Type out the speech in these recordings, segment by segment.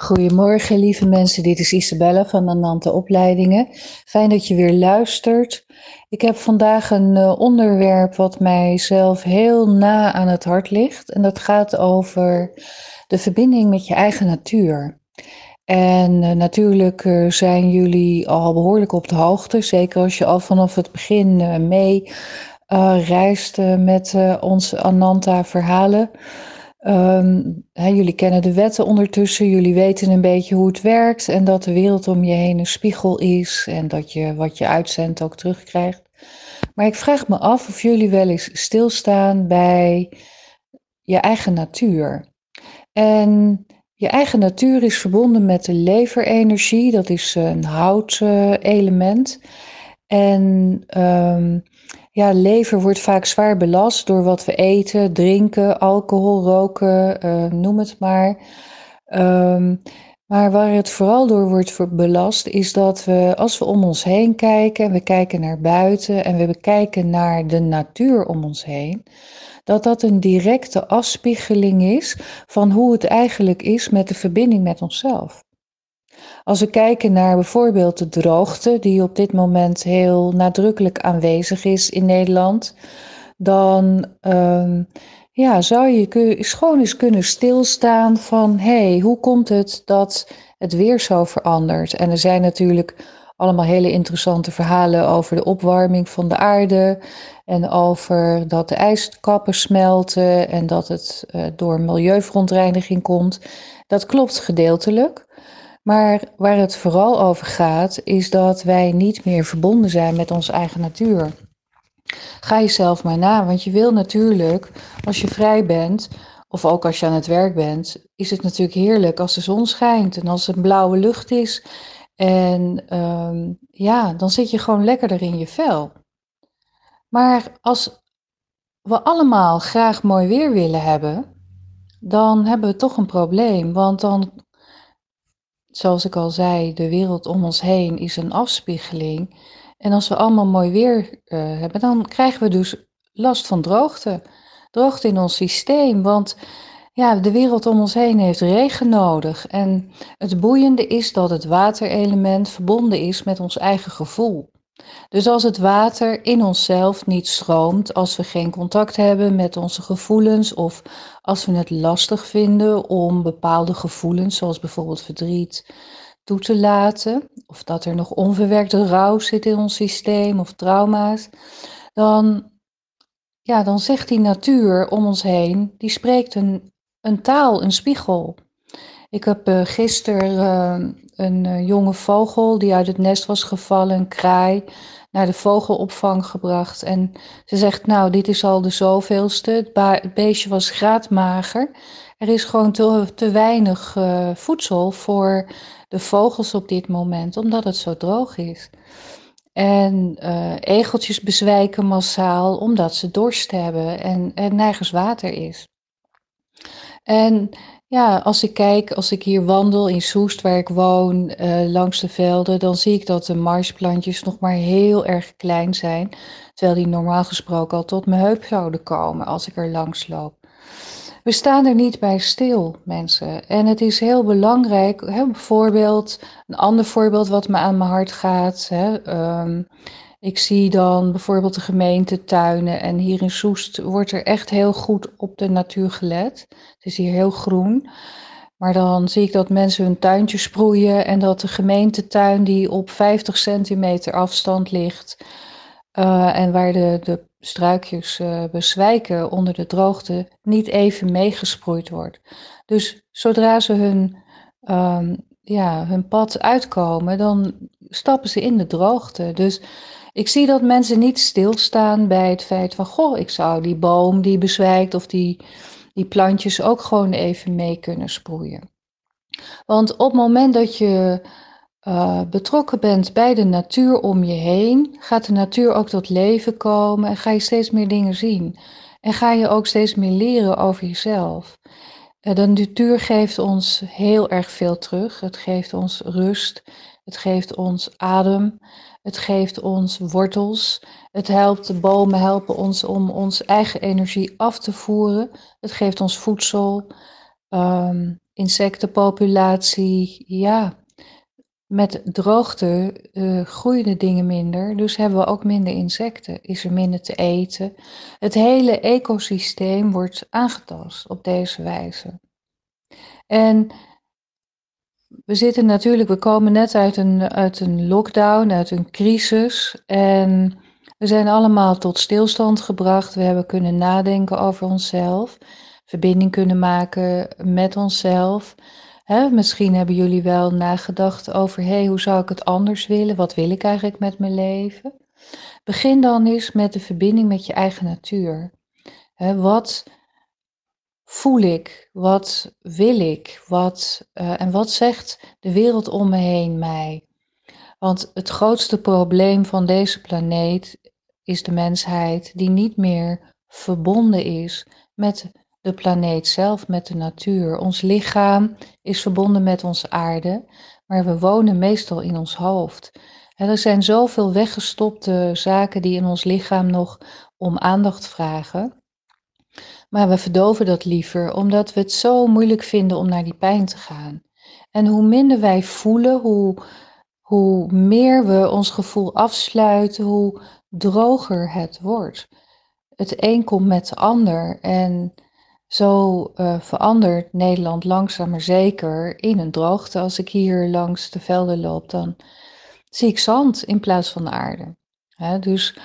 Goedemorgen, lieve mensen. Dit is Isabella van Anante Opleidingen. Fijn dat je weer luistert. Ik heb vandaag een uh, onderwerp wat mijzelf heel na aan het hart ligt. En dat gaat over de verbinding met je eigen natuur. En uh, natuurlijk uh, zijn jullie al behoorlijk op de hoogte. Zeker als je al vanaf het begin mee reist met onze Ananta-verhalen. Um, jullie kennen de wetten ondertussen, jullie weten een beetje hoe het werkt en dat de wereld om je heen een spiegel is en dat je wat je uitzendt ook terugkrijgt. Maar ik vraag me af of jullie wel eens stilstaan bij je eigen natuur. En je eigen natuur is verbonden met de leverenergie, dat is een houtelement. En um, ja, lever wordt vaak zwaar belast door wat we eten, drinken, alcohol, roken, uh, noem het maar. Um, maar waar het vooral door wordt belast, is dat we, als we om ons heen kijken, we kijken naar buiten en we kijken naar de natuur om ons heen, dat dat een directe afspiegeling is van hoe het eigenlijk is met de verbinding met onszelf. Als we kijken naar bijvoorbeeld de droogte, die op dit moment heel nadrukkelijk aanwezig is in Nederland, dan um, ja, zou je gewoon eens kunnen stilstaan van hé, hey, hoe komt het dat het weer zo verandert? En er zijn natuurlijk allemaal hele interessante verhalen over de opwarming van de aarde en over dat de ijskappen smelten en dat het uh, door milieuverontreiniging komt. Dat klopt gedeeltelijk. Maar waar het vooral over gaat, is dat wij niet meer verbonden zijn met onze eigen natuur. Ga jezelf maar na, want je wil natuurlijk, als je vrij bent, of ook als je aan het werk bent, is het natuurlijk heerlijk als de zon schijnt en als een blauwe lucht is. En um, ja, dan zit je gewoon lekkerder in je vel. Maar als we allemaal graag mooi weer willen hebben, dan hebben we toch een probleem. Want dan zoals ik al zei, de wereld om ons heen is een afspiegeling. En als we allemaal mooi weer uh, hebben, dan krijgen we dus last van droogte. Droogte in ons systeem, want ja, de wereld om ons heen heeft regen nodig. En het boeiende is dat het waterelement verbonden is met ons eigen gevoel. Dus als het water in onszelf niet stroomt, als we geen contact hebben met onze gevoelens of als we het lastig vinden om bepaalde gevoelens, zoals bijvoorbeeld verdriet, toe te laten, of dat er nog onverwerkte rouw zit in ons systeem of trauma's, dan, ja, dan zegt die natuur om ons heen, die spreekt een, een taal, een spiegel. Ik heb uh, gisteren uh, een uh, jonge vogel die uit het nest was gevallen, een kraai, naar de vogelopvang gebracht. En ze zegt, nou, dit is al de zoveelste. Het, beestje was graadmager. Er is gewoon te, te weinig voedsel voor de vogels op dit moment, omdat het zo droog is. En egeltjes bezwijken massaal omdat ze dorst hebben en er nergens water is. En ja, als ik kijk, als ik hier wandel in Soest, waar ik woon, uh, langs de velden, dan zie ik dat de marsplantjes nog maar heel erg klein zijn. Terwijl die normaal gesproken al tot mijn heup zouden komen als ik er langs loop. We staan er niet bij stil, mensen. En het is heel belangrijk, hè, bijvoorbeeld, een ander voorbeeld wat me aan mijn hart gaat. Hè, um, ik zie dan bijvoorbeeld de gemeentetuinen en hier in Soest wordt er echt heel goed op de natuur gelet. Het is hier heel groen. Maar dan zie ik dat mensen hun tuintje sproeien en dat de gemeentetuin die op 50 centimeter afstand ligt uh, en waar de, de struikjes uh, bezwijken onder de droogte, niet even meegesproeid wordt. Dus zodra ze hun, um, ja, hun pad uitkomen, dan stappen ze in de droogte. Dus ik zie dat mensen niet stilstaan bij het feit van, goh, ik zou die boom die bezwijkt of die, die plantjes ook gewoon even mee kunnen sproeien. Want op het moment dat je uh, betrokken bent bij de natuur om je heen, gaat de natuur ook tot leven komen en ga je steeds meer dingen zien. En ga je ook steeds meer leren over jezelf. Uh, de natuur geeft ons heel erg veel terug. Het geeft ons rust, het geeft ons adem, het geeft ons wortels. Het helpt, de bomen helpen ons om onze eigen energie af te voeren. Het geeft ons voedsel. Um, insectenpopulatie, ja, met droogte uh, groeien de dingen minder, dus hebben we ook minder insecten, is er minder te eten. Het hele ecosysteem wordt aangetast op deze wijze. En we zitten natuurlijk, we komen net uit een, uit een lockdown, uit een crisis. En we zijn allemaal tot stilstand gebracht. We hebben kunnen nadenken over onszelf, verbinding kunnen maken met onszelf. misschien hebben jullie wel nagedacht over, hey, hoe zou ik het anders willen? Wat wil ik eigenlijk met mijn leven? Begin dan eens met de verbinding met je eigen natuur. wat voel ik? Wat wil ik? Wat, uh, en wat zegt de wereld om me heen mij? Want het grootste probleem van deze planeet is de mensheid die niet meer verbonden is met de planeet zelf, met de natuur. Ons lichaam is verbonden met onze aarde, maar we wonen meestal in ons hoofd. En er zijn zoveel weggestopte zaken die in ons lichaam nog om aandacht vragen. Maar we verdoven dat liever omdat we het zo moeilijk vinden om naar die pijn te gaan. En hoe minder wij voelen, hoe, hoe meer we ons gevoel afsluiten, hoe droger het wordt. Het een komt met de ander en zo uh, verandert Nederland langzaam maar zeker in een droogte. Als ik hier langs de velden loop, dan zie ik zand in plaats van aarde. dus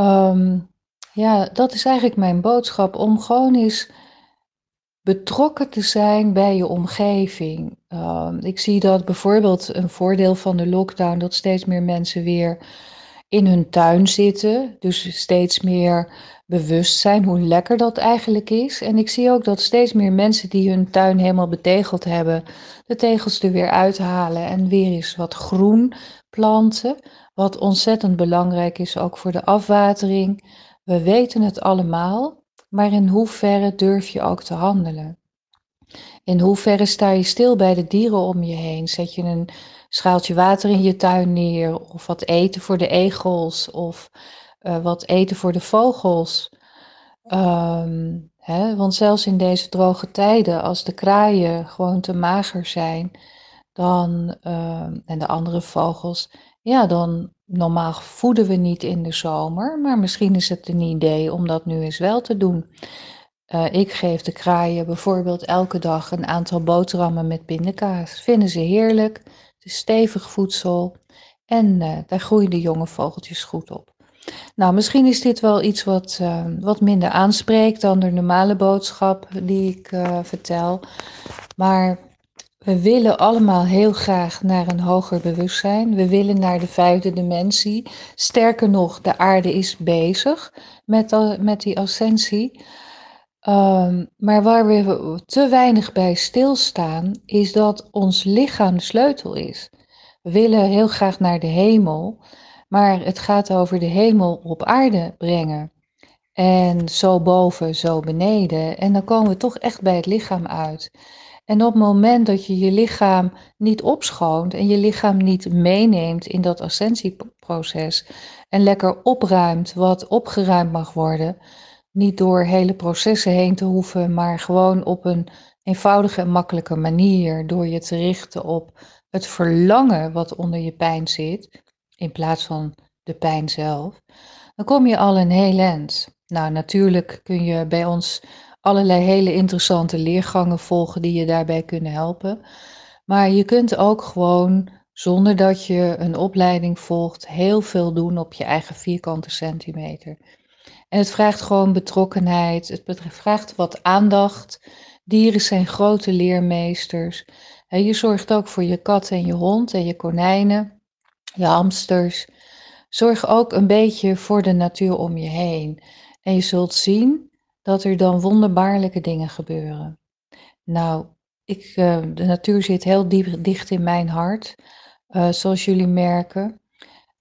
um, ja, dat is eigenlijk mijn boodschap, om gewoon eens betrokken te zijn bij je omgeving. Ehm, ik zie dat bijvoorbeeld een voordeel van de lockdown, dat steeds meer mensen weer in hun tuin zitten. Dus steeds meer bewust zijn hoe lekker dat eigenlijk is. En ik zie ook dat steeds meer mensen die hun tuin helemaal betegeld hebben, de tegels er weer uithalen en weer eens wat groen planten. Wat ontzettend belangrijk is ook voor de afwatering. We weten het allemaal, maar in hoeverre durf je ook te handelen? In hoeverre sta je stil bij de dieren om je heen? Zet je een schaaltje water in je tuin neer, of wat eten voor de egels, of uh, wat eten voor de vogels? Um, hè, want zelfs in deze droge tijden, als de kraaien gewoon te mager zijn, dan, uh, en de andere vogels, ja, dan normaal voeden we niet in de zomer, maar misschien is het een idee om dat nu eens wel te doen. Uh, ik geef de kraaien bijvoorbeeld elke dag een aantal boterhammen met pindakaas. Vinden ze heerlijk, het is stevig voedsel en uh, daar groeien de jonge vogeltjes goed op. Nou, misschien is dit wel iets wat, uh, wat minder aanspreekt dan de normale boodschap die ik vertel. Maar we willen allemaal heel graag naar een hoger bewustzijn. We willen naar de vijfde dimensie. Sterker nog, de aarde is bezig met, met die ascensie. Um, maar waar we te weinig bij stilstaan, is dat ons lichaam de sleutel is. We willen heel graag naar de hemel, maar het gaat over de hemel op aarde brengen. En zo boven, zo beneden. En dan komen we toch echt bij het lichaam uit. En op het moment dat je je lichaam niet opschoont en je lichaam niet meeneemt in dat ascensieproces en lekker opruimt wat opgeruimd mag worden, niet door hele processen heen te hoeven, maar gewoon op een eenvoudige en makkelijke manier, door je te richten op het verlangen wat onder je pijn zit, in plaats van de pijn zelf, dan kom je al een heel eind. Nou, natuurlijk kun je bij ons allerlei hele interessante leergangen volgen die je daarbij kunnen helpen. Maar je kunt ook gewoon, zonder dat je een opleiding volgt, heel veel doen op je eigen vierkante centimeter. En het vraagt gewoon betrokkenheid, het vraagt wat aandacht. Dieren zijn grote leermeesters. En je zorgt ook voor je kat en je hond en je konijnen, je hamsters. Zorg ook een beetje voor de natuur om je heen. En je zult zien dat er dan wonderbaarlijke dingen gebeuren. Nou, ik, uh, de natuur zit heel diep, dicht in mijn hart, uh, zoals jullie merken.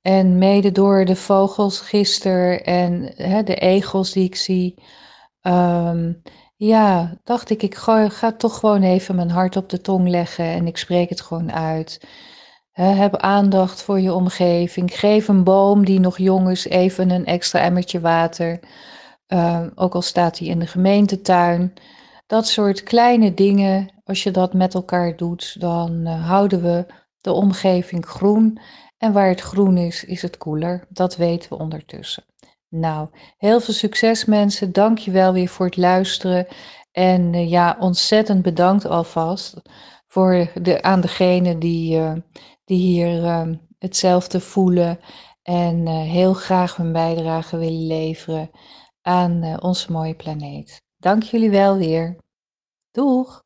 En mede door de vogels gisteren en hè, de egels die ik zie, um, ja, dacht ik, ik ga, ga, toch gewoon even mijn hart op de tong leggen en ik spreek het gewoon uit. heb aandacht voor je omgeving. Geef een boom die nog jong is even een extra emmertje water. Uh, ook al staat hij in de gemeentetuin. Dat soort kleine dingen, als je dat met elkaar doet, dan uh, houden we de omgeving groen. En waar het groen is, is het koeler. Dat weten we ondertussen. Nou, heel veel succes mensen. Dank je wel weer voor het luisteren. En uh, ja, ontzettend bedankt alvast voor de, aan degene die, uh, die hier uh, hetzelfde voelen en heel graag hun bijdrage willen leveren aan onze mooie planeet. Dank jullie wel weer. Doeg!